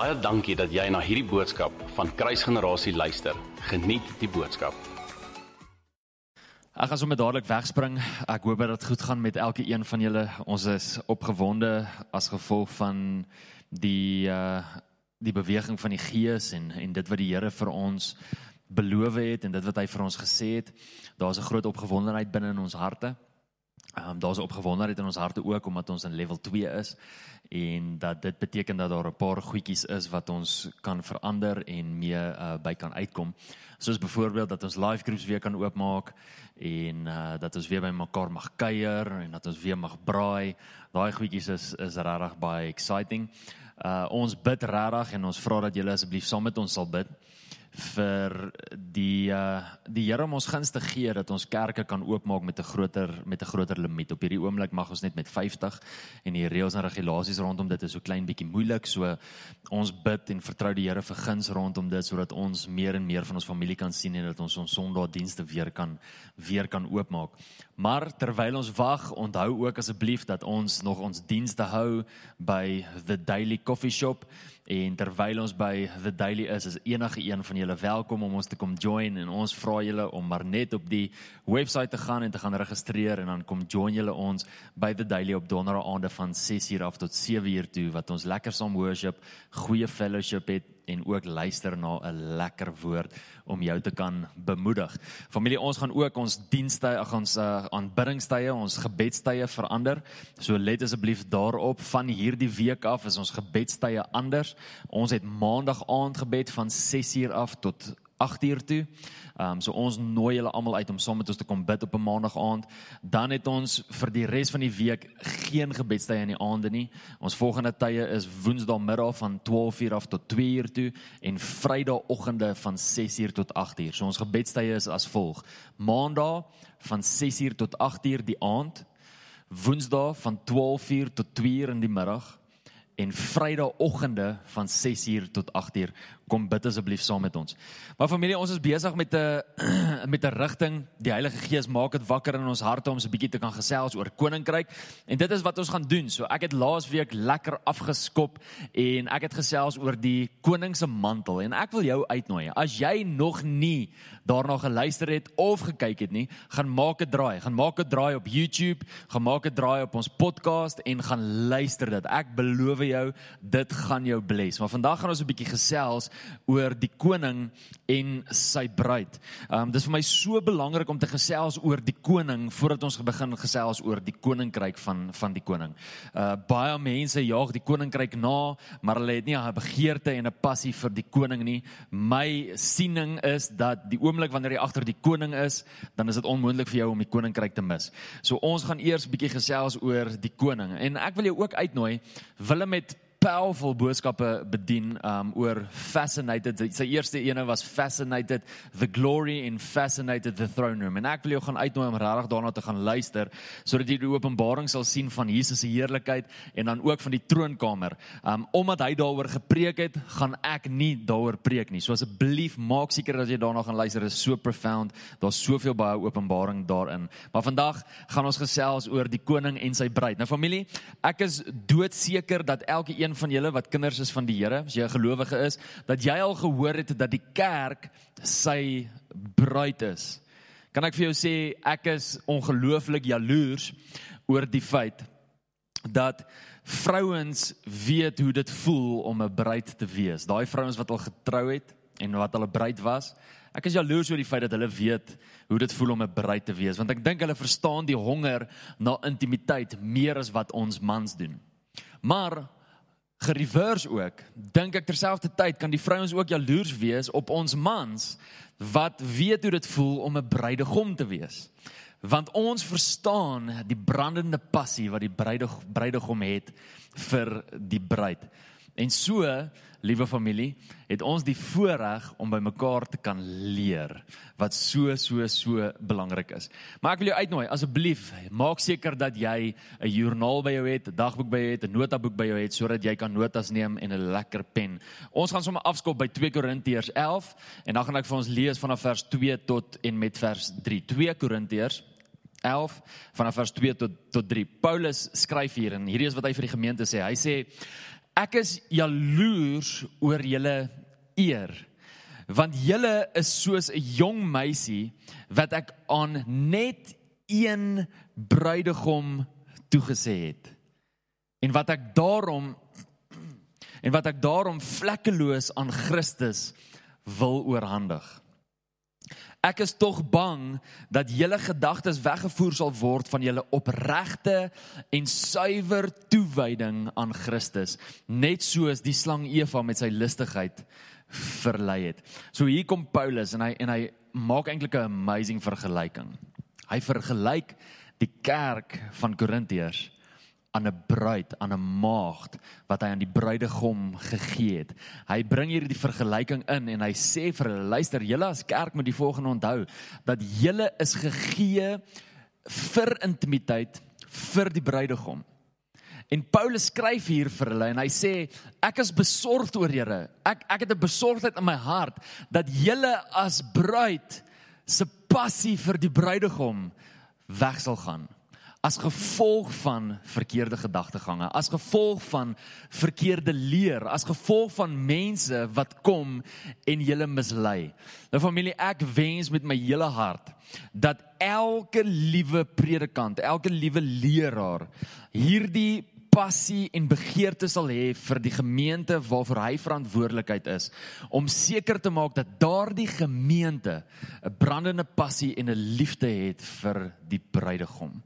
Baie dankie dat jy na hierdie boodskap van Kruisgenerasie luister. Geniet die boodskap. Ek gaan sommer dadelik wegspring. Ek hoop dat dit goed gaan met elke een van julle. Ons is opgewonde as gevolg van die uh die beweging van die Gees en en dit wat die Here vir ons beloof het en dit wat hy vir ons gesê het. Daar's 'n groot opgewondenheid binne in ons harte. Ehm um, daar's 'n opgewondenheid in ons harte ook omdat ons in level 2 is en dat dit beteken dat daar 'n paar goedjies is wat ons kan verander en mee uh, by kan uitkom. Soos byvoorbeeld dat ons live groups weer kan oopmaak en uh, dat ons weer by mekaar mag kuier en dat ons weer mag braai. Daai goedjies is is regtig baie exciting. Uh ons bid regtig en ons vra dat julle asseblief saam met ons sal bid vir die uh die Here om ons guns te gee dat ons kerke kan oopmaak met 'n groter met 'n groter limiet. Op hierdie oomblik mag ons net met 50 en die reëls en regulasies rondom dit is so klein bietjie moeilik. So ons bid en vertrou die Here vir guns rondom dit sodat ons meer en meer van ons familie kan sien en dat ons ons Sondagdienste weer kan weer kan oopmaak. Maar terwyl ons wag, onthou ook asseblief dat ons nog ons dienste hou by The Daily Coffee Shop en terwyl ons by The Daily is, is enige een van julle welkom om ons te kom join en ons vra julle om maar net op die webwerf te gaan en te gaan registreer en dan kom join julle ons by The Daily op donderdae aande van 6:00 af tot 7:00 toe wat ons lekker saam worship, goeie fellowship het en ook luister na 'n lekker woord om jou te kan bemoedig. Familie, ons gaan ook ons dienste, ag ons uh, aanbiddingstye, ons gebedstye verander. So let asseblief daarop van hierdie week af is ons gebedstye anders. Ons het maandag aand gebed van 6uur af tot 8 uur toe. Ehm um, so ons nooi julle almal uit om saam met ons te kom bid op 'n maandag aand. Dan het ons vir die res van die week geen gebedstye in die aande nie. Ons volgende tye is Woensdae middag van 12 uur af tot 2 uur toe en Vrydag oggende van 6 uur tot 8 uur. So ons gebedstye is as volg: Maandag van 6 uur tot 8 uur die aand, Woensdae van 12 uur tot 2 uur in die middag en Vrydagoggende van 6uur tot 8uur kom bid asseblief saam met ons. Maar familie, ons is besig met 'n met 'n rigting. Die Heilige Gees maak dit wakker in ons harte om so 'n bietjie te kan gesels oor koninkryk. En dit is wat ons gaan doen. So ek het laasweek lekker afgeskop en ek het gesels oor die koning se mantel en ek wil jou uitnooi. As jy nog nie daarna geluister het of gekyk het nie, gaan maak 'n draai. Gaan maak 'n draai op YouTube, gaan maak 'n draai op ons podcast en gaan luister dit. Ek beloof jou, dit gaan jou bless. Maar vandag gaan ons 'n bietjie gesels oor die koning en sy bruid. Ehm um, dis vir my so belangrik om te gesels oor die koning voordat ons begin gesels oor die koninkryk van van die koning. Uh baie mense jaag die koninkryk na, maar hulle het nie 'n begeerte en 'n passie vir die koning nie. My siening is dat die oomblik wanneer jy agter die koning is, dan is dit onmoontlik vir jou om die koninkryk te mis. So ons gaan eers 'n bietjie gesels oor die koning en ek wil jou ook uitnooi wille met powerful boodskappe bedien um oor fascinated sy eerste ene was fascinated the glory in fascinated the throne room. En ek wil jou gaan uitnooi om regtig daarna te gaan luister sodat jy die openbaring sal sien van Jesus se heerlikheid en dan ook van die troonkamer. Um omdat hy daaroor gepreek het gaan ek nie daaroor preek nie. So asseblief maak seker dat jy daarna gaan luister. Is so profound. Daar's soveel baie openbaring daarin. Maar vandag gaan ons gesels oor die koning en sy bruid. Nou familie ek is doodseker dat elke een van julle wat kinders is van die Here, as jy 'n gelowige is, dat jy al gehoor het dat die kerk sy bruid is. Kan ek vir jou sê ek is ongelooflik jaloers oor die feit dat vrouens weet hoe dit voel om 'n bruid te wees. Daai vrouens wat al getrou het en wat al 'n bruid was, ek is jaloers oor die feit dat hulle weet hoe dit voel om 'n bruid te wees, want ek dink hulle verstaan die honger na intimiteit meer as wat ons mans doen. Maar gereverse ook. Dink ek terselfdertyd kan die vrouens ook jaloers wees op ons mans wat weet hoe dit voel om 'n bruidegom te wees. Want ons verstaan die brandende passie wat die bruidegom het vir die bruid. En so liewe familie, het ons die voorreg om by mekaar te kan leer wat so so so belangrik is. Maar ek wil jou uitnooi, asseblief, maak seker dat jy 'n joernaal by jou het, 'n dagboek by jou het, 'n notaboek by jou het sodat jy kan notas neem en 'n lekker pen. Ons gaan sommer afskop by 2 Korintiërs 11 en dan gaan ek vir ons lees vanaf vers 2 tot en met vers 3. 2 Korintiërs 11 vanaf vers 2 tot tot 3. Paulus skryf hier en hierdie is wat hy vir die gemeente sê. Hy sê Ek is jaloers oor julle eer. Want julle is soos 'n jong meisie wat ek aan net een bruidegom toegesê het. En wat ek daarom en wat ek daarom vlekkeloos aan Christus wil oorhandig. Ek is tog bang dat julle gedagtes weggevoer sal word van julle opregte en suiwer toewyding aan Christus, net soos die slang Eva met sy listigheid verlei het. So hier kom Paulus en hy en hy maak eintlik 'n amazing vergelyking. Hy vergelyk die kerk van Korintiërs aan 'n bruid, aan 'n maagd wat hy aan die bruidegom gegee het. Hy bring hier die vergelyking in en hy sê vir hulle, luister, julle as kerk moet die volgende onthou dat julle is gegee vir intimiteit vir die bruidegom. En Paulus skryf hier vir hulle en hy sê ek is besorgd oor julle. Ek ek het 'n besorgdheid in my hart dat julle as bruid se passie vir die bruidegom weg sal gaan as gevolg van verkeerde gedagtegange, as gevolg van verkeerde leer, as gevolg van mense wat kom en julle mislei. Nou familie, ek wens met my hele hart dat elke liewe predikant, elke liewe leraar hierdie passie en begeerte sal hê vir die gemeente waarvoor hy verantwoordelikheid is om seker te maak dat daardie gemeente 'n brandende passie en 'n liefde het vir die bruidegom.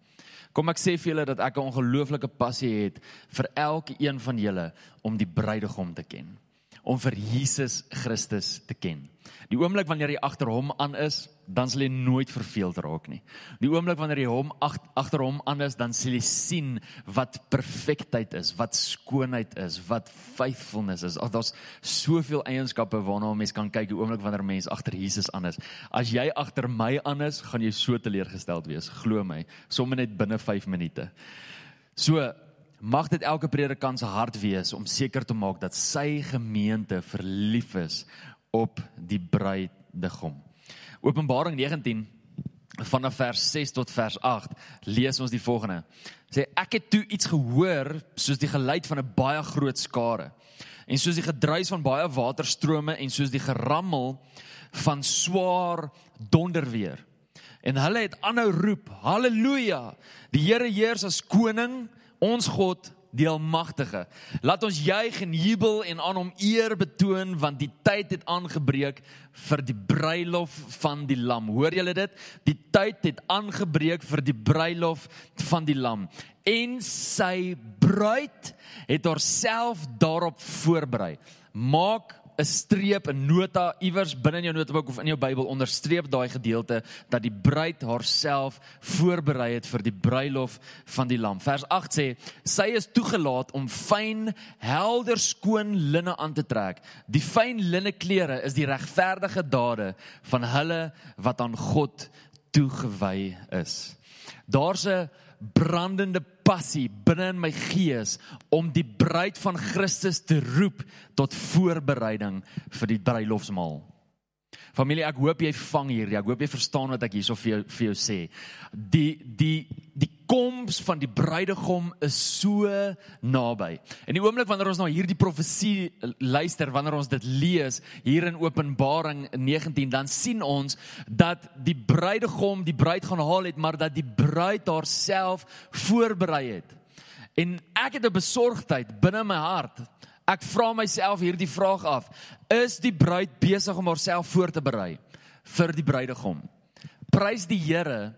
Kom ek sê vir julle dat ek 'n ongelooflike passie het vir elke een van julle om die bruidegom te ken, om vir Jesus Christus te ken. Die oomblik wanneer jy agter hom aan is, dan sal jy nooit verveeld raak nie. Die oomblik wanneer jy hom agter hom aan is, dan sal jy sien wat perfektheid is, wat skoonheid is, wat faithfulness is. Ag daar's soveel eienskappe waarna 'n mens kan kyk die oomblik wanneer 'n mens agter Jesus aan is. As jy agter my aan is, gaan jy so teleurgesteld wees, glo my, sommer net binne 5 minute. So mag dit elke predikant se hart wees om seker te maak dat sy gemeente verlief is op die bruidegom. Openbaring 19 vanaf vers 6 tot vers 8 lees ons die volgende. Sê ek het toe iets gehoor soos die geluid van 'n baie groot skare en soos die gedruis van baie waterstrome en soos die gerammel van swaar donderweer. En hulle het aanhou roep: Halleluja! Die Here heers as koning, ons God die almagtige. Laat ons juig en jubel en aan hom eer betoon want die tyd het aangebreek vir die bruilof van die lam. Hoor julle dit? Die tyd het aangebreek vir die bruilof van die lam. En sy bruid het haarself daarop voorberei. Maak 'n streep, 'n nota iewers binne in jou notaboek of in jou Bybel onderstreep daai gedeelte dat die bruid haarself voorberei het vir die bruilof van die lam. Vers 8 sê: "Sy is toegelaat om fyn, helder skoon linne aan te trek. Die fyn linne klere is die regverdige dade van hulle wat aan God toegewy is." Daar's 'n brandende passie binne in my gees om die bruid van Christus te roep tot voorbereiding vir die bruilofsmaal. Familie, ek hoop jy vang hier. Ek hoop jy verstaan wat ek hierso vir jou vir jou sê. Die die die koms van die bruidegom is so naby. En die oomblik wanneer ons na nou hierdie profesie luister, wanneer ons dit lees hier in Openbaring 19, dan sien ons dat die bruidegom die bruid gaan haal het, maar dat die bruid haarself voorberei het. En ek het 'n besorgdheid binne my hart Ek vra myself hierdie vraag af: Is die bruid besig om haarself voor te berei vir die bruidegom? Prys die Here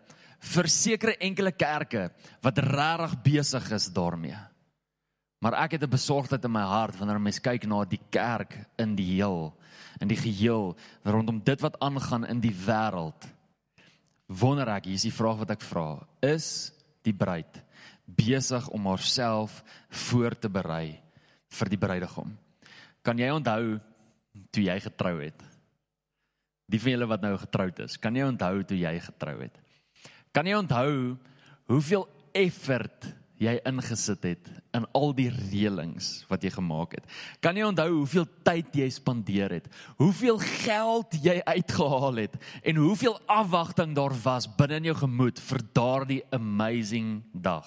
vir sekere enkele kerke wat regtig besig is daarmee. Maar ek het 'n besorgdheid in my hart wanneer mens kyk na die kerk in die heel, in die geheel rondom dit wat aangaan in die wêreld. Wonder ek, hier is die vraag wat ek vra: Is die bruid besig om haarself voor te berei? vir die bruidegom. Kan jy onthou toe jy getrou het? Die van julle wat nou getroud is, kan jy onthou toe jy getrou het? Kan jy onthou hoeveel effort jy ingesit het in al die reëlings wat jy gemaak het? Kan jy onthou hoeveel tyd jy spandeer het? Hoeveel geld jy uitgehaal het en hoeveel afwagting daar was binne in jou gemoed vir daardie amazing dag?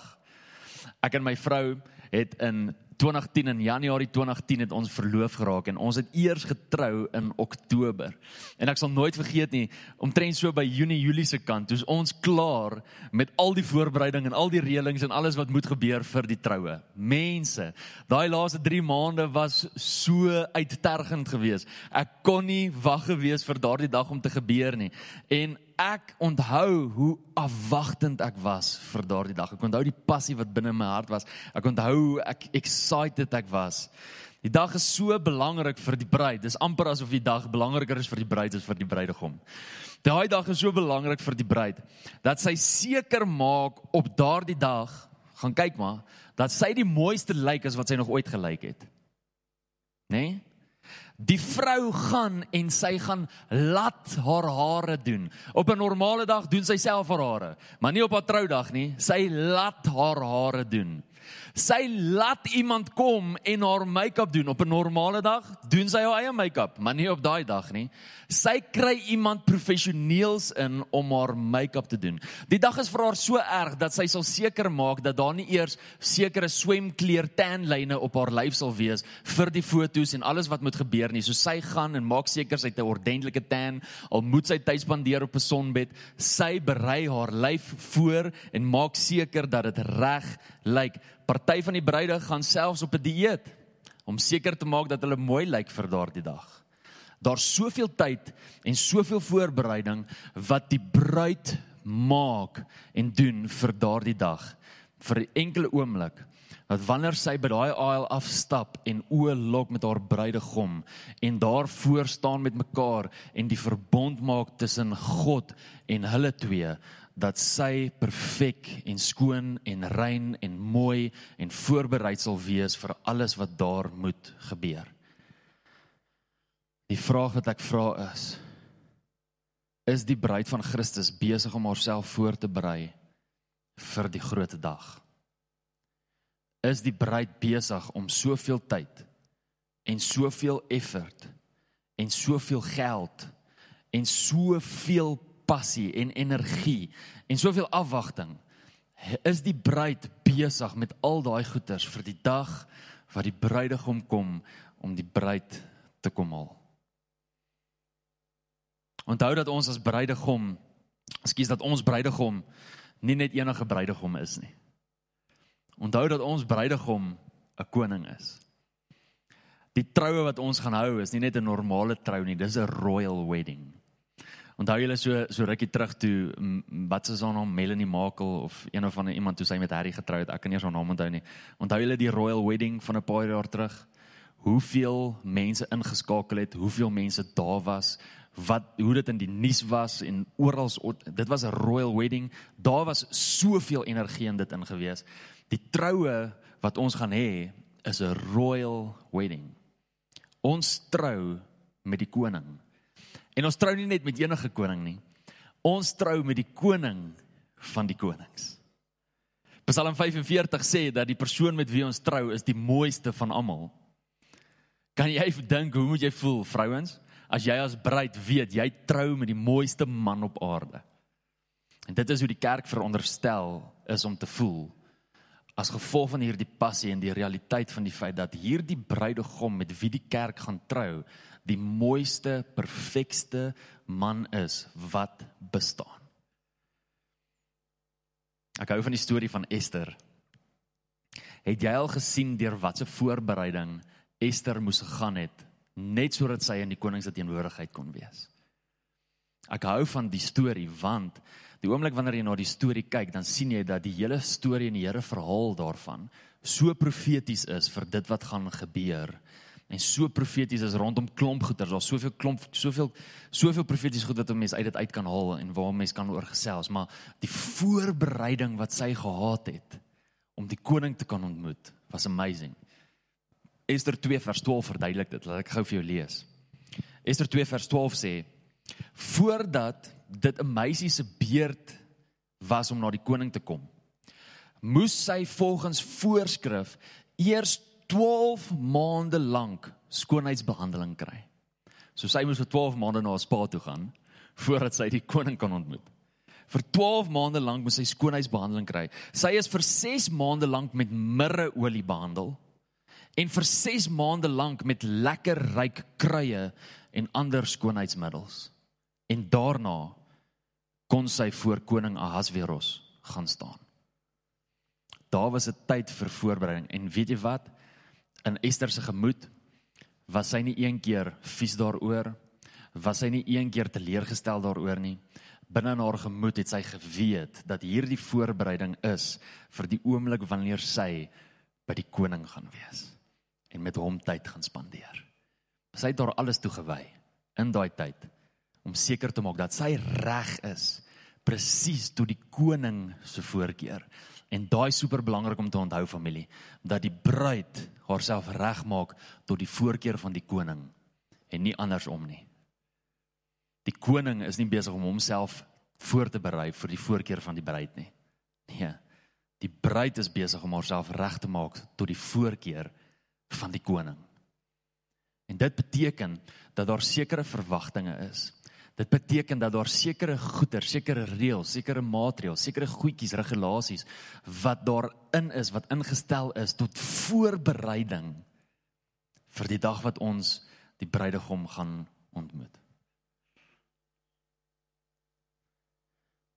Ek en my vrou het in 2010 in Januarie 2010 het ons verloof geraak en ons het eers getrou in Oktober. En ek sal nooit vergeet nie, omtrent so by Junie Julie se kant, toe ons klaar met al die voorbereiding en al die reëlings en alles wat moet gebeur vir die troue. Mense, daai laaste 3 maande was so uittergend geweest. Ek kon nie wag gewees vir daardie dag om te gebeur nie. En ek onthou hoe afwagtend ek was vir daardie dag. Ek onthou die passie wat binne my hart was. Ek onthou hoe ek excited ek was. Die dag is so belangrik vir die bruid. Dis amper asof die dag belangriker is vir die bruid as vir die bruidegom. Daai dag is so belangrik vir die bruid dat sy seker maak op daardie dag, gaan kyk maar, dat sy die mooiste lyk as wat sy nog ooit gelyk het. Né? Nee? Die vrou gaan en sy gaan laat haar hare doen. Op 'n normale dag doen sy self haar hare, maar nie op haar troudag nie. Sy laat haar hare doen. Sy laat iemand kom en haar make-up doen. Op 'n normale dag doen sy haar eie make-up, maar nie op daai dag nie. Sy kry iemand professioneels in om haar make-up te doen. Die dag is vir haar so erg dat sy sal seker maak dat daar nie eers sekere swemkleur tanlyne op haar lyf sal wees vir die fotos en alles wat moet gebeur nie. So sy gaan en maak seker sy het 'n ordentlike tan, al moet sy tyd spandeer op 'n sonbed. Sy berei haar lyf voor en maak seker dat dit reg lyk. Party van die bruide gaan selfs op 'n dieet om seker te maak dat hulle mooi lyk vir daardie dag. Daar's soveel tyd en soveel voorbereiding wat die bruid maak en doen vir daardie dag vir 'n enkele oomblik dat wanneer sy by daai aisle afstap en oë lok met haar bruidegom en daar voor staan met mekaar en die verbond maak tussen God en hulle twee dat sy perfek en skoon en rein en mooi en voorbereid sal wees vir alles wat daar moet gebeur. Die vraag wat ek vra is: Is die bruid van Christus besig om haarself voor te berei vir die groot dag? Is die bruid besig om soveel tyd en soveel effort en soveel geld en soveel passie en energie en soveel afwagting is die bruid besig met al daai goeders vir die dag wat die bruidegom kom om die bruid te kom haal. Onthou dat ons as bruidegom, ekskuus dat ons bruidegom nie net enige bruidegom is nie. Onthou dat ons bruidegom 'n koning is. Die troue wat ons gaan hou is nie net 'n normale trou nie, dis 'n royal wedding. Onthou julle so so rukkie terug toe wat se son hom Melanie Markle of een of ander iemand toe sy met Harry getrou het. Ek kan nie sy naam onthou nie. Onthou julle die royal wedding van 'n paar jaar terug? Hoeveel mense ingeskakel het, hoeveel mense daar was, wat hoe dit in die nuus was en oral dit was 'n royal wedding. Daar was soveel energie in dit ingewees. Die troue wat ons gaan hê is 'n royal wedding. Ons trou met die koning. En ons trou nie net met enige koning nie. Ons trou met die koning van die konings. Psalm 45 sê dat die persoon met wie ons trou is die mooiste van almal. Kan jy dink hoe moet jy voel, vrouens? as jy as bruid weet jy trou met die mooiste man op aarde. En dit is hoe die kerk veronderstel is om te voel as gevolg van hierdie passie en die realiteit van die feit dat hierdie bruidegom met wie die kerk gaan trou die mooiste, perfekste man is wat bestaan. Ek hou van die storie van Esther. Het jy al gesien deur watse voorbereiding Esther moes gegaan het net sodat sy in die koning se teenwoordigheid kon wees. Ek hou van die storie want die oomblik wanneer jy na die storie kyk, dan sien jy dat die hele storie en die hele verhaal daarvan so profeties is vir dit wat gaan gebeur en so profeties is rondom klomp goeters. Daar's soveel klomp soveel soveel profeties goed wat 'n mens uit dit uit kan haal en waar mens kan oor gesels, maar die voorbereiding wat sy gehad het om die koning te kan ontmoet was amazing. Ester 2 vers 12 verduidelik dit. Laat ek gou vir jou lees. Ester 2 vers 12 sê: Voordat dit 'n meisie se beurt was om na die koning te kom, moes sy volgens voorskrif eers 12 maande lank skoonheidsbehandeling kry. So sy moes vir 12 maande na 'n spa toe gaan voordat sy die koning kan ontmoet. Vir 12 maande lank moes sy skoonheidsbehandeling kry. Sy is vir 6 maande lank met mirreolie behandel en vir 6 maande lank met lekker ryk kruie en ander skoonheidsmiddels. En daarna kon sy voor koning Ahasveros gaan staan. Daar was 'n tyd vir voorbereiding en weet jy wat? In Ester se gemoed was sy nie een keer vies daaroor, was sy nie een keer teleurgestel daaroor nie. Binne in haar gemoed het sy geweet dat hierdie voorbereiding is vir die oomblik wanneer sy by die koning gaan wees en met hom tyd gaan spandeer. Sy het daar alles toegewy in daai tyd om seker te maak dat sy reg is presies toe die koning se voorkeur. En daai super belangrik om te onthou familie, dat die bruid haarself regmaak tot die voorkeur van die koning en nie andersom nie. Die koning is nie besig om homself voor te berei vir die voorkeur van die bruid nie. Nee. Die bruid is besig om haarself reg te maak tot die voorkeur van die koning. En dit beteken dat daar sekere verwagtinge is Dit beteken dat daar sekere goeder, sekere reëls, sekere maatreëls, sekere goedjies, regulasies wat daarin is wat ingestel is tot voorbereiding vir die dag wat ons die bruidegom gaan ontmoet.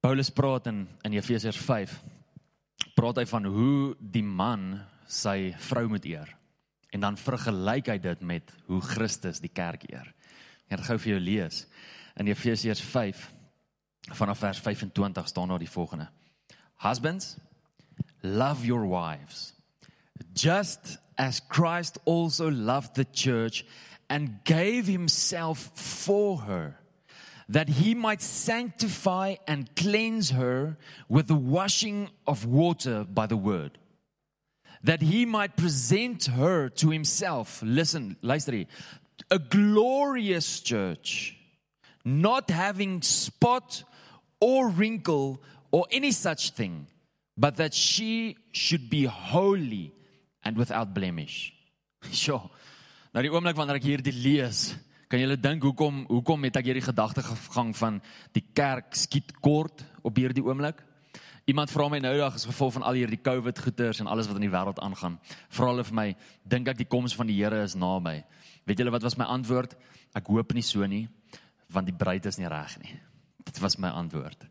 Paulus praat in in Efesiërs 5 praat hy van hoe die man sy vrou moet eer. En dan vergelyk hy dit met hoe Christus die kerk eer. Ek gaan gou vir jou lees. In Efesiërs 5 vanaf vers 25 staan daar die volgende: Husbands, love your wives, just as Christ also loved the church and gave himself for her, that he might sanctify and cleanse her with the washing of water by the word. That he might present her to himself, listen, luister a glorious church not having spot or wrinkle or any such thing, but that she should be holy and without blemish. Sjoe. Nou die oomblik wanneer ek hierdie lees, kan jy dink hoekom hoekom het ek hierdie gedagte gegang van die kerk skiet kort op hierdie oomblik? Iemand vra my nou dag as gevolg van al hierdie COVID goeters en alles wat in die wêreld aangaan. Vra hulle vir my, dink ek die koms van die Here is naby? Weet julle wat was my antwoord? Ek hoop nie so nie want die bruid is nie reg nie. Dit was my antwoord.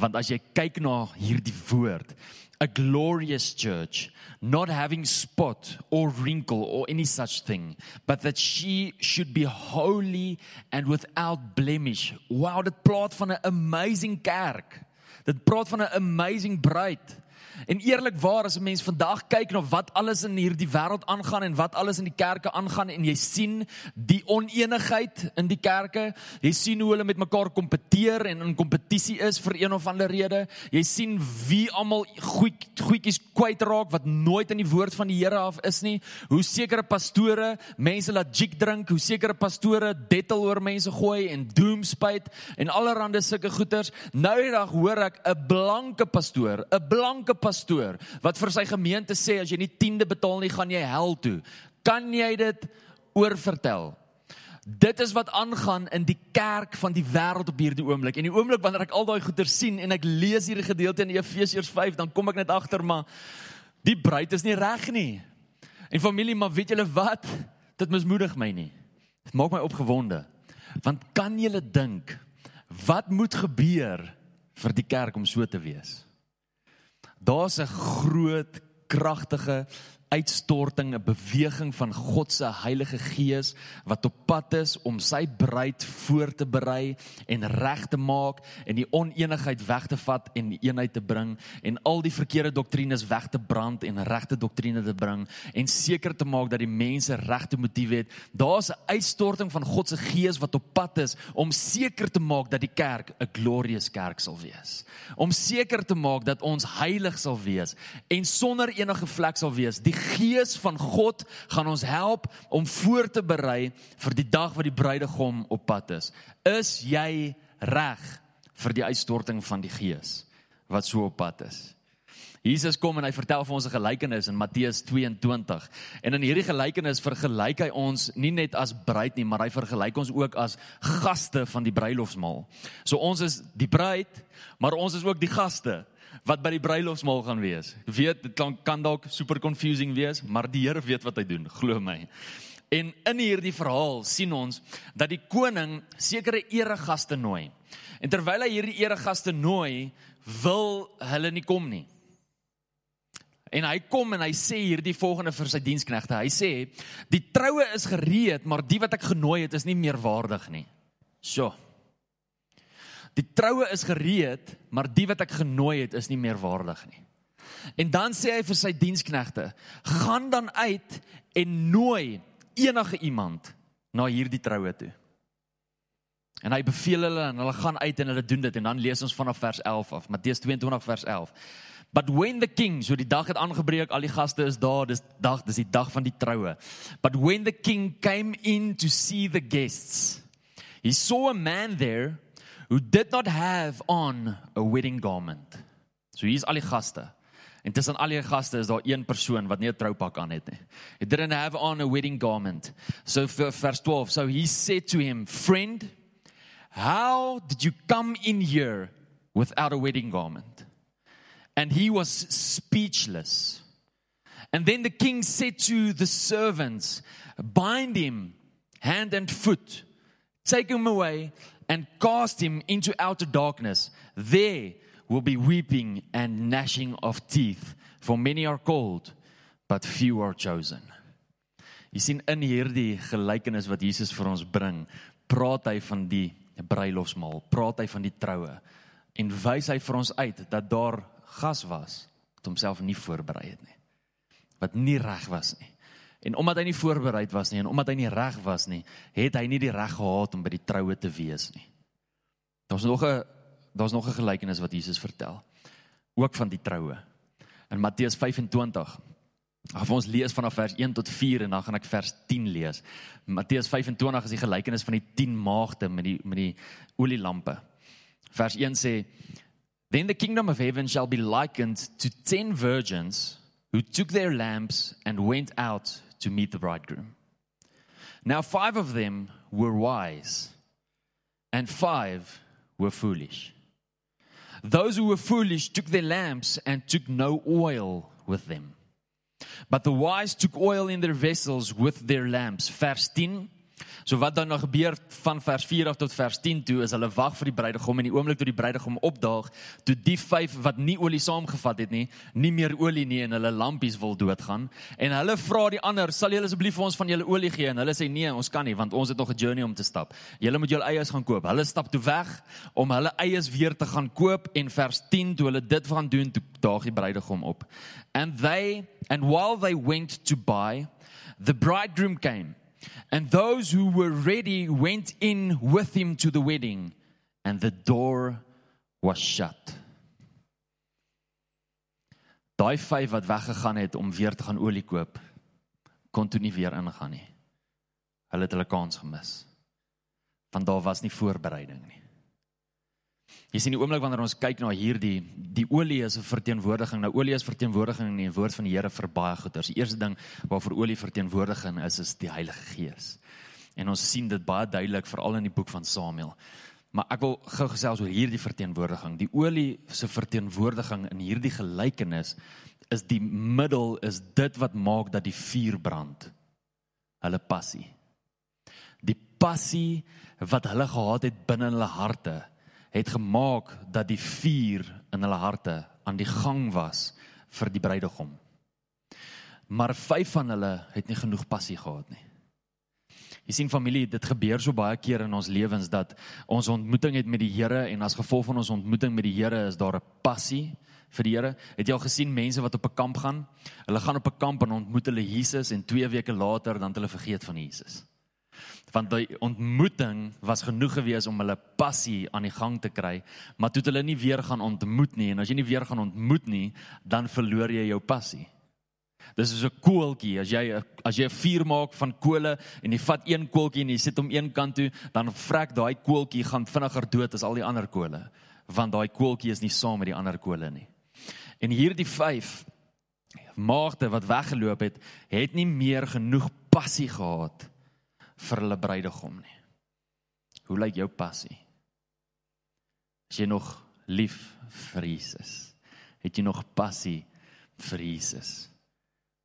Want as jy kyk na hierdie woord, a glorious church, not having spot or wrinkle or any such thing, but that she should be holy and without blemish. Wow, dit praat van 'n amazing kerk. Dit praat van 'n amazing bruid. En eerlikwaar as 'n mens vandag kyk na wat alles in hierdie wêreld aangaan en wat alles in die kerke aangaan en jy sien die oneenigheid in die kerke, jy sien hoe hulle met mekaar kompeteer en in kompetisie is vir een of ander rede. Jy sien wie almal goed goedjies kwytraak wat nooit in die woord van die Here af is nie. Hoe sekere pastore mense laat jig drink, hoe sekere pastore dettel oor mense gooi en doomspite en allerlei sulke goeters. Nou die dag hoor ek 'n blanke pastoor, 'n blanke pastoor wat vir sy gemeente sê as jy nie tiende betaal nie, gaan jy hel toe. Kan jy dit oorvertel? Dit is wat aangaan in die kerk van die wêreld op hierdie oomblik. En die oomblik wanneer ek al daai goeie sien en ek lees hierdie gedeelte in Efesiërs 5, dan kom ek net agter maar die bruid is nie reg nie. En familie, maar weet julle wat? Dit mismoedig my nie. Dit maak my opgewonde. Want kan julle dink wat moet gebeur vir die kerk om so te wees? Daar's 'n groot kragtige uitstorting, 'n beweging van God se Heilige Gees wat op pad is om sy bruid voor te berei en reg te maak en die oneenigheid weg te vat en die eenheid te bring en al die verkeerde doktrines weg te brand en regte doktrine te bring en seker te maak dat die mense regte motiewe het. Daar's 'n uitstorting van God se Gees wat op pad is om seker te maak dat die kerk 'n glorious kerk sal wees. Om seker te maak dat ons heilig sal wees en sonder enige vlek sal wees. Die Gees van God gaan ons help om voor te berei vir die dag wat die bruidegom op pad is. Is jy reg vir die uitstorting van die Gees wat so op pad is? Jesus kom en hy vertel vir ons 'n gelykenis in Matteus 22. En in hierdie gelykenis vergelyk hy ons nie net as bruid nie, maar hy vergelyk ons ook as gaste van die bruilofsmaal. So ons is die bruid, maar ons is ook die gaste. Wat by die bruilofsmaal gaan wees. Weet, dit kan kan dalk super confusing wees, maar die Here weet wat hy doen, glo my. En in hierdie verhaal sien ons dat die koning sekere eregaste nooi. En terwyl hy hierdie eregaste nooi, wil hulle nie kom nie. En hy kom en hy sê hierdie volgende vir sy diensknegte. Hy sê: "Die troue is gereed, maar die wat ek genooi het is nie meer waardig nie." So. Die troue is gereed, maar die wat ek genooi het is nie meer waardig nie. En dan sê hy vir sy diensknegte: "Gaan dan uit en nooi enige iemand na hierdie troue toe." En hy beveel hulle en hulle gaan uit en hulle doen dit en dan lees ons vanaf vers 11 af. Matteus 22 vers 11. But when the king, so die dag het aangebreek, al die gaste is daar, dis dag, dis die dag van die troue. But when the king came in to see the guests, he saw a man there who did not have on a wedding garment. So hier's al die gaste. En tussen al die gaste is daar een persoon wat nie 'n troupak aan het nie. He didn't have on a wedding garment. So for verse 12, so he said to him, "Friend, how did you come in here without a wedding garment?" and he was speechless. And then the king said to the servants, Bind him hand and foot, take him away, and cast him into outer darkness. There will be weeping and gnashing of teeth, for many are called, but few are chosen. Jy sien in hierdie gelykenis wat Jesus vir ons bring, praat hy van die bruilofsmaal, praat hy van die troue en wys hy vir ons uit dat daar gas was wat homself nie voorberei het nie. Wat nie reg was nie. En omdat hy nie voorberei was nie en omdat hy nie reg was nie, het hy nie die reg gehad om by die troue te wees nie. Daar's nog 'n daar's nog 'n gelykenis wat Jesus vertel ook van die troue. In Matteus 25 Af ons lees vanaf vers 1 tot 4 en dan gaan ek vers 10 lees. Matteus 25 is die gelykenis van die 10 maagde met die met die olielampe. Vers 1 sê Then the kingdom of heaven shall be likened to ten virgins who took their lamps and went out to meet the bridegroom. Now, five of them were wise, and five were foolish. Those who were foolish took their lamps and took no oil with them. But the wise took oil in their vessels with their lamps. Verse 10 So wat dan nou gebeur van vers 4 af tot vers 10 toe is hulle wag vir die bruidegom en die oomblik toe die bruidegom opdaag, toe die vyf wat nie olie saamgevat het nie, nie meer olie nie en hulle lampies wil doodgaan en hulle vra die ander, "Sal julle asseblief vir ons van julle olie gee?" En hulle sê, "Nee, ons kan nie want ons het nog 'n journey om te stap. Julle moet julle eies gaan koop." Hulle stap toe weg om hulle eies weer te gaan koop en vers 10 toe hulle dit gaan doen, toe daag die bruidegom op. And they and while they went to buy, the bridegroom came And those who were ready went in with him to the wedding, and the door was shut. Daai vyf wat weggegaan het om weer te gaan olie koop, kon toe nie weer ingaan nie. Hulle het hulle kans gemis. Want daar was nie voorbereiding nie. Jy sien die oomblik wanneer ons kyk na hierdie die olie is 'n verteenwoordiging. Nou olie is verteenwoordiging in die woord van die Here vir baie goeders. Die eerste ding waarvoor olie verteenwoordiging is is die Heilige Gees. En ons sien dit baie duidelik veral in die boek van Samuel. Maar ek wil gou gesels oor hierdie verteenwoordiging. Die olie se verteenwoordiging in hierdie gelykenis is die middel is dit wat maak dat die vuur brand. Hulle passie. Die passie wat hulle gehad het binne hulle harte het gemaak dat die vuur in hulle harte aan die gang was vir die bruidegom. Maar vyf van hulle het nie genoeg passie gehad nie. Jy sien familie, dit gebeur so baie keer in ons lewens dat ons ontmoeting het met die Here en as gevolg van ons ontmoeting met die Here is daar 'n passie vir die Here. Het jy al gesien mense wat op 'n kamp gaan? Hulle gaan op 'n kamp en ontmoet hulle Jesus en 2 weke later dan het hulle vergeet van Jesus want die ontmoeting was genoeg gewees om hulle passie aan die gang te kry, maar toe hulle nie weer gaan ontmoet nie en as jy nie weer gaan ontmoet nie, dan verloor jy jou passie. Dis is 'n koeltjie. As jy as jy 'n vuur maak van kole en jy vat een koeltjie en jy sit hom een kant toe, dan vrek daai koeltjie gaan vinniger dood as al die ander kole, want daai koeltjie is nie saam met die ander kole nie. En hierdie 5 maagde wat weggeloop het, het nie meer genoeg passie gehad vir hulle bruidegom nie. Hoe lyk jou passie? Is jy nog lief vir Jesus? Het jy nog passie vir Jesus?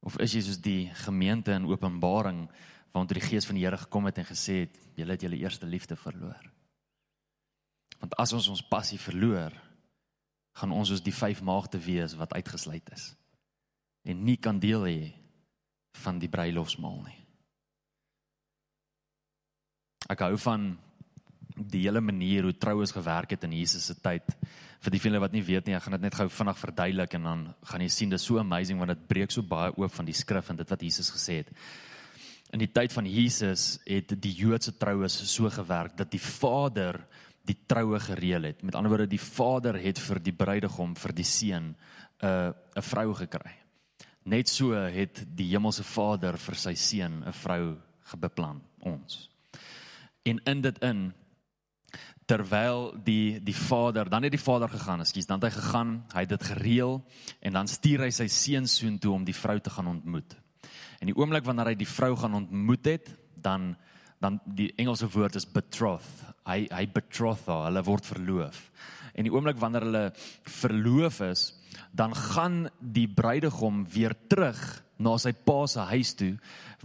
Of is jy soos die gemeente in Openbaring waar die Gees van die Here gekom het en gesê het, julle het julle eerste liefde verloor? Want as ons ons passie verloor, gaan ons soos die vyf maagde wees wat uitgesluit is en nie kan deel hê van die bruilofsmaal nie. Ek hou van die hele manier hoe troues gewerk het in Jesus se tyd. Vir die vele wat nie weet nie, ek gaan dit net gou vinnig verduidelik en dan gaan jy sien dit is so amazing want dit breek so baie oop van die skrif en dit wat Jesus gesê het. In die tyd van Jesus het die Joodse troues so gewerk dat die Vader die troue gereël het. Met ander woorde, die Vader het vir die bruidegom, vir die seun, 'n uh, 'n vrou gekry. Net so het die hemelse Vader vir sy seun 'n vrou gebeplan, ons. En in dit in terwyl die die vader dan het die vader gegaan, ekskuus, dan het hy gegaan, hy het dit gereël en dan stuur hy sy seun soheen toe om die vrou te gaan ontmoet. En die oomblik wanneer hy die vrou gaan ontmoet het, dan dan die Engelse woord is betroth. Hy hy betroth haar, hulle word verloof. En die oomblik wanneer hulle verloof is, dan gaan die bruidegom weer terug na sy pa se huis toe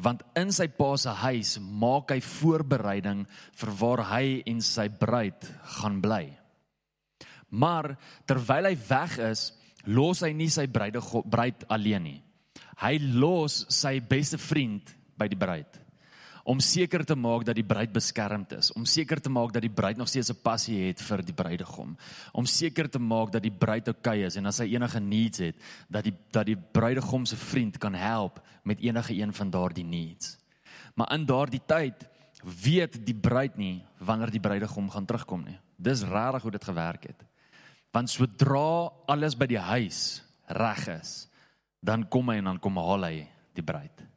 want in sy pa se huis maak hy voorbereiding vir waar hy en sy bruid gaan bly. Maar terwyl hy weg is, los hy nie sy bruid alleen nie. Hy los sy beste vriend by die bruid om seker te maak dat die bruid beskermd is, om seker te maak dat die bruid nog steeds 'n passie het vir die bruidegom, om seker te maak dat die bruid oukei okay is en as hy enige needs het, dat die dat die bruidegom se vriend kan help met enige een van daardie needs. Maar in daardie tyd weet die bruid nie wanneer die bruidegom gaan terugkom nie. Dis rarig hoe dit gewerk het. Want sodra alles by die huis reg is, dan kom hy en dan kom haal hy die bruid.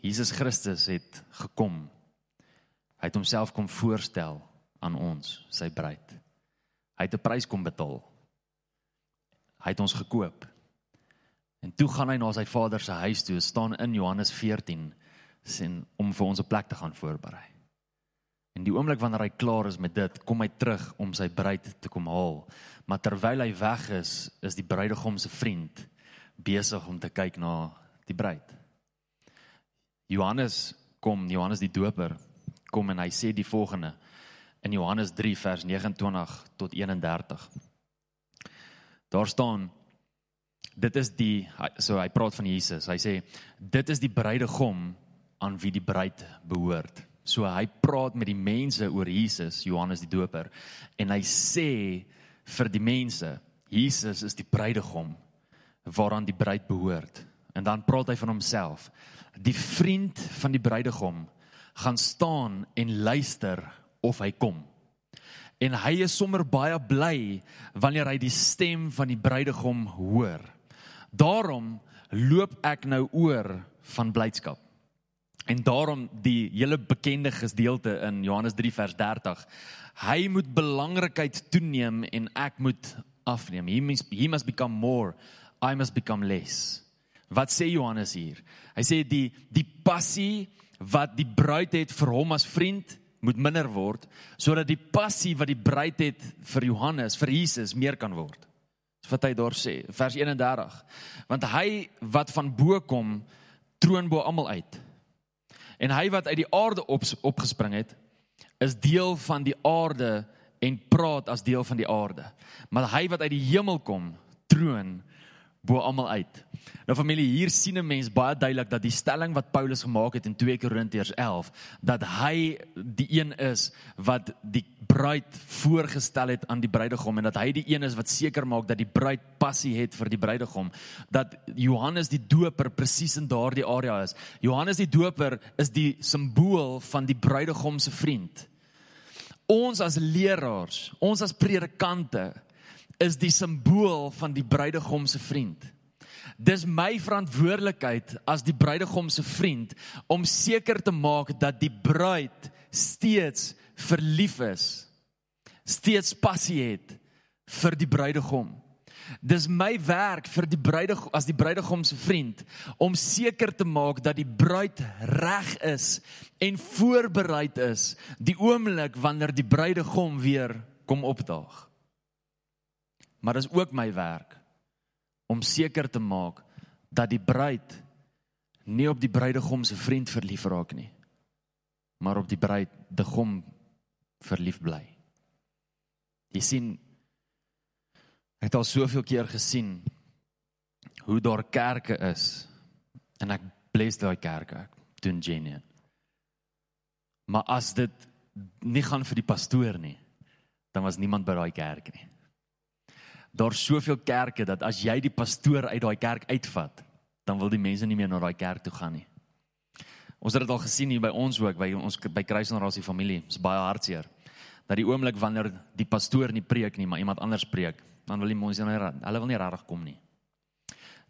Jesus Christus het gekom. Hy het homself kom voorstel aan ons, sy bruid. Hy het 'n prys kom betaal. Hy het ons gekoop. En toe gaan hy na sy Vader se huis toe, staan in Johannes 14 sien om vir ons 'n plek te gaan voorberei. En die oomblik wanneer hy klaar is met dit, kom hy terug om sy bruid te kom haal. Maar terwyl hy weg is, is die bruidegom se vriend besig om te kyk na die bruid. Johannes kom, Johannes die Doper kom en hy sê die volgende in Johannes 3 vers 29 tot 31. Daar staan dit is die so hy praat van Jesus. Hy sê dit is die bruidegom aan wie die bruid behoort. So hy praat met die mense oor Jesus, Johannes die Doper en hy sê vir die mense Jesus is die bruidegom waaraan die bruid behoort. En dan praat hy van homself die vriend van die bruidegom gaan staan en luister of hy kom. En hy is sommer baie bly wanneer hy die stem van die bruidegom hoor. Daarom loop ek nou oor van blydskap. En daarom die hele bekende gedeelte in Johannes 3 vers 30. Hy moet belangrikheid toeneem en ek moet afneem. He must, he must become more, I must become less. Wat sê Johannes hier? Hy sê die die passie wat die bruid het vir hom as vriend moet minder word sodat die passie wat die bruid het vir Johannes, vir Jesus meer kan word. Dis wat hy daar sê, vers 31. Want hy wat van bo kom, troon bo almal uit. En hy wat uit die aarde op opgespring het, is deel van die aarde en praat as deel van die aarde. Maar hy wat uit die hemel kom, troon bo almal uit. Nou familie, hier sien 'n mens baie duidelik dat die stelling wat Paulus gemaak het in 2 Korintiërs 11, dat hy die een is wat die bruid voorgestel het aan die bruidegom en dat hy die een is wat seker maak dat die bruid passie het vir die bruidegom, dat Johannes die Doper presies in daardie area is. Johannes die Doper is die simbool van die bruidegom se vriend. Ons as leraars, ons as predikante is die simbool van die bruidegom se vriend. Dis my verantwoordelikheid as die bruidegom se vriend om seker te maak dat die bruid steeds verlief is. Steeds passie het vir die bruidegom. Dis my werk vir die bruidegom as die bruidegom se vriend om seker te maak dat die bruid reg is en voorberei is die oomblik wanneer die bruidegom weer kom opdaag. Maar dis ook my werk om seker te maak dat die bruid nie op die bruidegom se vriend verlief raak nie, maar op die bruid de gom verlief bly. Jy sien ek het al soveel keer gesien hoe daar kerke is en ek bless daai kerke doen genuen. Maar as dit nie gaan vir die pastoor nie, dan was niemand by daai kerk nie. Daar's soveel kerke dat as jy die pastoor uit daai kerk uitvat, dan wil die mense nie meer na daai kerk toe gaan nie. Ons het dit al gesien hier by ons ook by ons by Kruisnarasie familie. Dit is baie hartseer. Dat die oomblik wanneer die pastoor nie preek nie, maar iemand anders preek, dan wil die mense nie hulle wil nie regtig kom nie.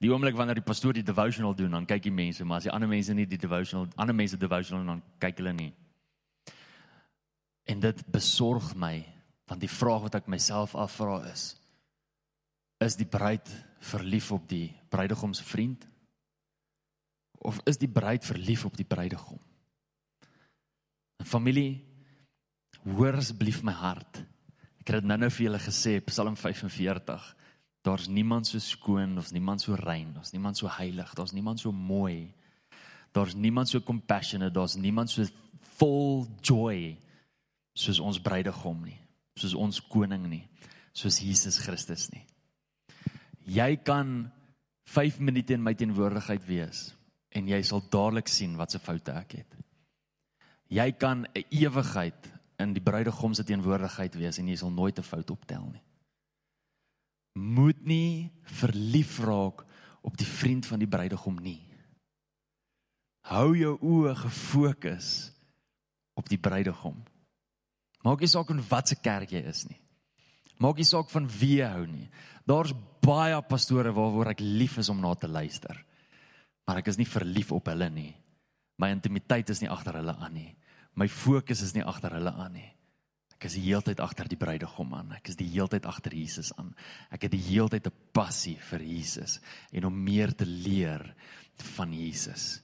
Die oomblik wanneer die pastoor die devotional doen, dan kyk die mense, maar as die ander mense nie die devotional, ander mense devotional dan kyk hulle nie. En dit besorg my, want die vraag wat ek myself afvra is: is die bruid verlief op die bruidegom se vriend? of is die bruid verlief op die bruidegom? Familie, hoor asseblief my hart. Ek het dit nou-nou vir julle gesê, Psalm 45. Daar's niemand so skoon, daar's niemand so rein, daar's niemand so heilig, daar's niemand so mooi. Daar's niemand so compassionate, daar's niemand so vol joy soos ons bruidegom nie, soos ons koning nie, soos Jesus Christus nie. Jy kan 5 minute in my teenwoordigheid wees en jy sal dadelik sien wat se foute ek het. Jy kan 'n ewigheid in die bruidegom se teenwoordigheid wees en jy sal nooit 'n fout optel nie. Moet nie verlief raak op die vriend van die bruidegom nie. Hou jou oë gefokus op die bruidegom. Maak nie saak in watter kerk jy is nie. Maak nie saak van wie jy hou nie. Daar's baie pastore waaroor ek lief is om na te luister maar ek is nie verlief op hulle nie. My intimiteit is nie agter hulle aan nie. My fokus is nie agter hulle aan nie. Ek is die heeltyd agter die bruidegom aan. Ek is die heeltyd agter Jesus aan. Ek het die heeltyd 'n passie vir Jesus en om meer te leer van Jesus.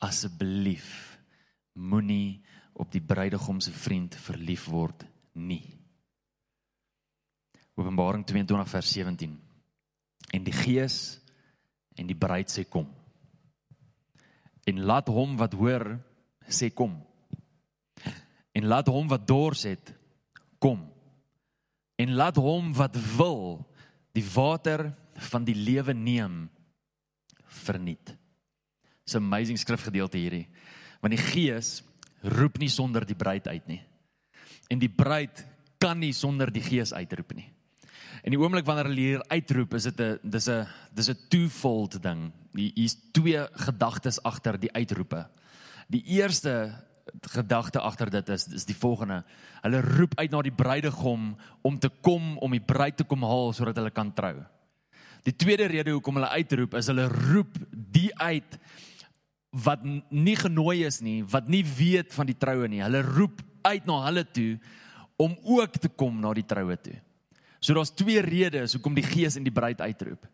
Asseblief moenie op die bruidegom se vriend verlief word nie. Openbaring 22 vers 17. En die Gees en die bruid sê kom en laat hom wat hoor sê kom. En laat hom wat dors het kom. En laat hom wat wil die water van die lewe neem verniet. Dis 'n amazing skrifgedeelte hierdie. Want die Gees roep nie sonder die bruid uit nie. En die bruid kan nie sonder die Gees uitroep nie. En die oomblik wanneer hulle hier uitroep, is dit 'n dis 'n dis 'n twofold ding hier's twee gedagtes agter die uitroepe. Die eerste gedagte agter dit is is die volgende. Hulle roep uit na die bruidegom om te kom om die bruid te kom haal sodat hulle kan trou. Die tweede rede hoekom hulle uitroep is hulle roep die uit wat nie genooi is nie, wat nie weet van die troue nie. Hulle roep uit na hulle toe om ook te kom na die troue toe. So daar's twee redes hoekom die Gees in die bruid uitroep.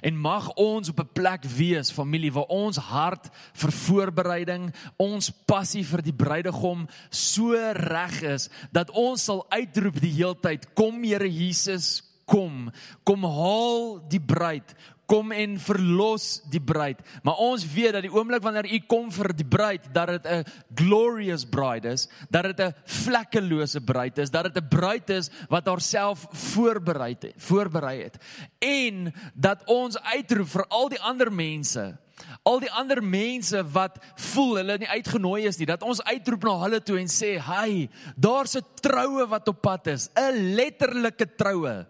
En mag ons op 'n plek wees, familie, waar ons hart vir voorbereiding, ons passie vir die bruidegom so reg is dat ons sal uitroep die heeltyd: Kom Here Jesus, kom. Kom haal die bruid kom en verlos die bruid. Maar ons weet dat die oomblik wanneer u kom vir die bruid, dat dit 'n glorious bride is, dat dit 'n vlekkelose bruid is, dat dit 'n bruid is wat haarself voorberei het, voorberei het. En dat ons uitroep vir al die ander mense Al die ander mense wat voel hulle nie uitgenooi is nie, dat ons uitroep na hulle toe en sê, "Hai, daar's 'n troue wat op pad is, 'n letterlike troue."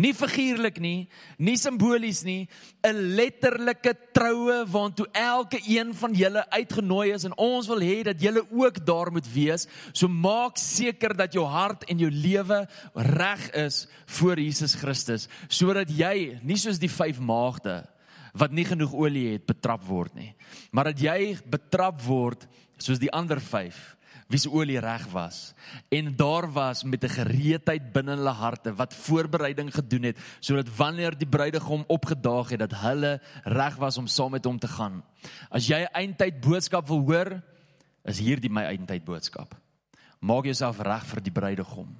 Nie figuurlik nie, nie simbolies nie, 'n letterlike troue waartoe elke een van julle uitgenooi is en ons wil hê dat julle ook daar moet wees. So maak seker dat jou hart en jou lewe reg is voor Jesus Christus, sodat jy nie soos die vyf maagde wat nie genoeg olie het betrap word nie, maar dat jy betrap word soos die ander vyf wie se olie reg was en daar was met 'n gereedheid binne hulle harte wat voorbereiding gedoen het sodat wanneer die bruidegom opgedaag het dat hulle reg was om saam met hom te gaan. As jy 'n eindtyd boodskap wil hoor, is hierdie my eindtyd boodskap. Maak jouself reg vir die bruidegom.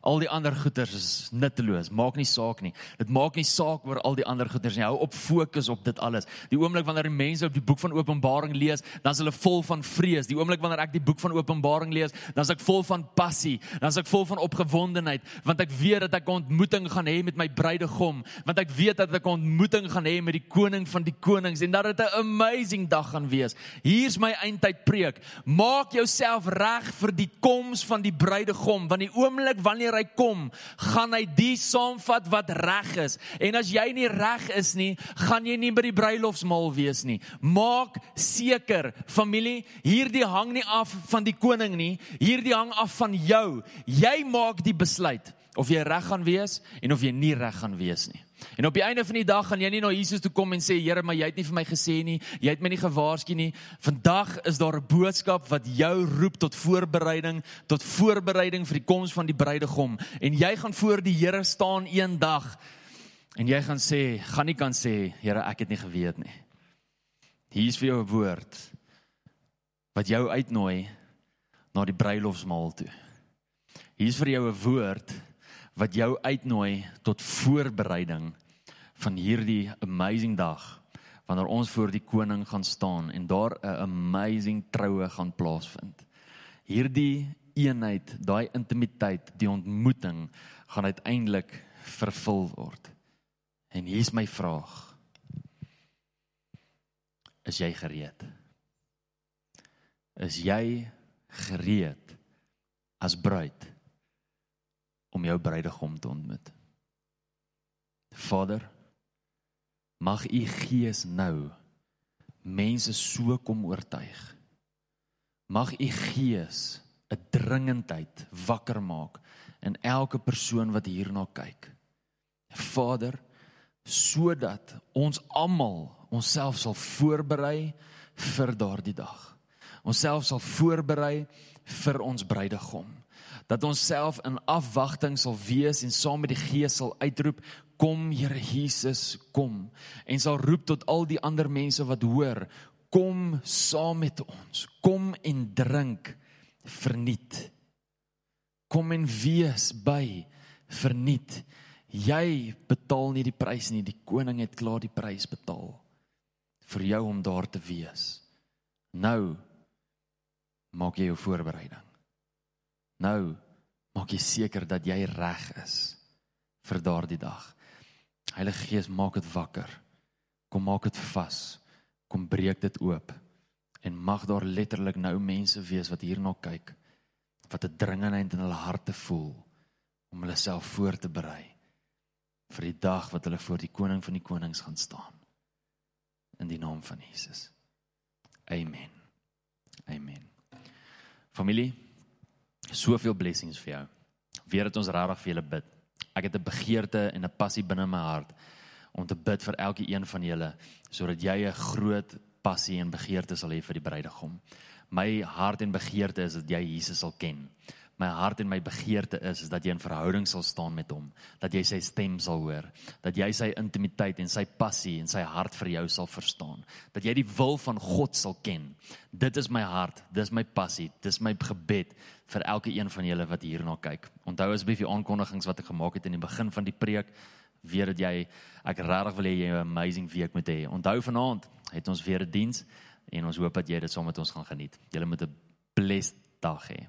Al die ander goeders is nutteloos, maak nie saak nie. Dit maak nie saak oor al die ander goeders nie. Hou op fokus op dit alles. Die oomblik wanneer die mense op die boek van Openbaring lees, dan is hulle vol van vrees. Die oomblik wanneer ek die boek van Openbaring lees, dan is ek vol van passie, dan is ek vol van opgewondenheid, want ek weet dat ek 'n ontmoeting gaan hê met my bruidegom, want ek weet dat ek 'n ontmoeting gaan hê met die koning van die konings en dat dit 'n amazing dag gaan wees. Hier's my eindtyd preek. Maak jouself reg vir die koms van die bruidegom, want die oomblik wanneer hy kom, gaan hy die saamvat wat reg is. En as jy nie reg is nie, gaan jy nie by die bruilofsmaal wees nie. Maak seker, familie, hierdie hang nie af van die koning nie, hierdie hang af van jou. Jy maak die besluit of jy reg gaan wees en of jy nie reg gaan wees nie. En op die einde van die dag gaan jy nie na Jesus toe kom en sê Here, maar jy het nie vir my gesê nie, jy het my nie gewaarsku nie. Vandag is daar 'n boodskap wat jou roep tot voorbereiding, tot voorbereiding vir die koms van die bruidegom. En jy gaan voor die Here staan eendag en jy gaan sê, gaan nie kan sê, Here, ek het nie geweet nie. Hier is vir jou 'n woord wat jou uitnooi na die bruilofsmaal toe. Hier is vir jou 'n woord wat jou uitnooi tot voorbereiding van hierdie amazing dag wanneer ons voor die koning gaan staan en daar 'n amazing troue gaan plaasvind. Hierdie eenheid, daai intimiteit, die ontmoeting gaan uiteindelik vervul word. En hier's my vraag. Is jy gereed? Is jy gereed as bruid om jou bruidegom te ontmoet? Vader, mag u gees nou mense so kom oortuig. Mag u gees 'n dringendheid wakker maak in elke persoon wat hierna kyk. Vader, sodat ons almal onsself sal voorberei vir daardie dag. Onsself sal voorberei vir ons bruidegom. Dat ons self in afwagting sal wees en saam met die Gees sal uitroep, kom Here Jesus, kom. En sal roep tot al die ander mense wat hoor, kom saam met ons. Kom en drink verniet. Kom en wees by verniet. Jy betaal nie die prys nie, die koning het klaar die prys betaal vir jou om daar te wees. Nou maak jy jou voorbereiding. Nou maak jy seker dat jy reg is vir daardie dag. Heilige Gees, maak dit wakker. Kom maak dit vas. Kom breek dit oop. En mag daar letterlik nou mense wees wat hierna kyk wat 'n dringendheid in hulle harte voel om hulle self voor te berei vir die dag wat hulle voor die koning van die konings gaan staan. In die naam van Jesus. Amen. Amen. Familie, soveel blessings vir jou. Weer dat ons regtig vir julle bid. Ek het 'n begeerte en 'n passie binne my hart om te bid vir elke een van julle sodat jy 'n groot passie en begeerte sal hê vir die bruidegom. My hart en begeerte is dat jy Jesus sal ken. My hart en my begeerte is is dat jy in verhouding sal staan met hom, dat jy sy stem sal hoor, dat jy sy intimiteit en sy passie en sy hart vir jou sal verstaan, dat jy die wil van God sal ken. Dit is my hart, dis my passie, dis my gebed vir elke een van julle wat hierna kyk. Onthou asseblief die aankondigings wat ek gemaak het in die begin van die preek, weet dat jy ek regtig wil hê jy 'n amazing week moet hê. Onthou vanaand het ons weer 'n diens en ons hoop dat jy dit saam met ons gaan geniet. Julle moet 'n blessed dag hê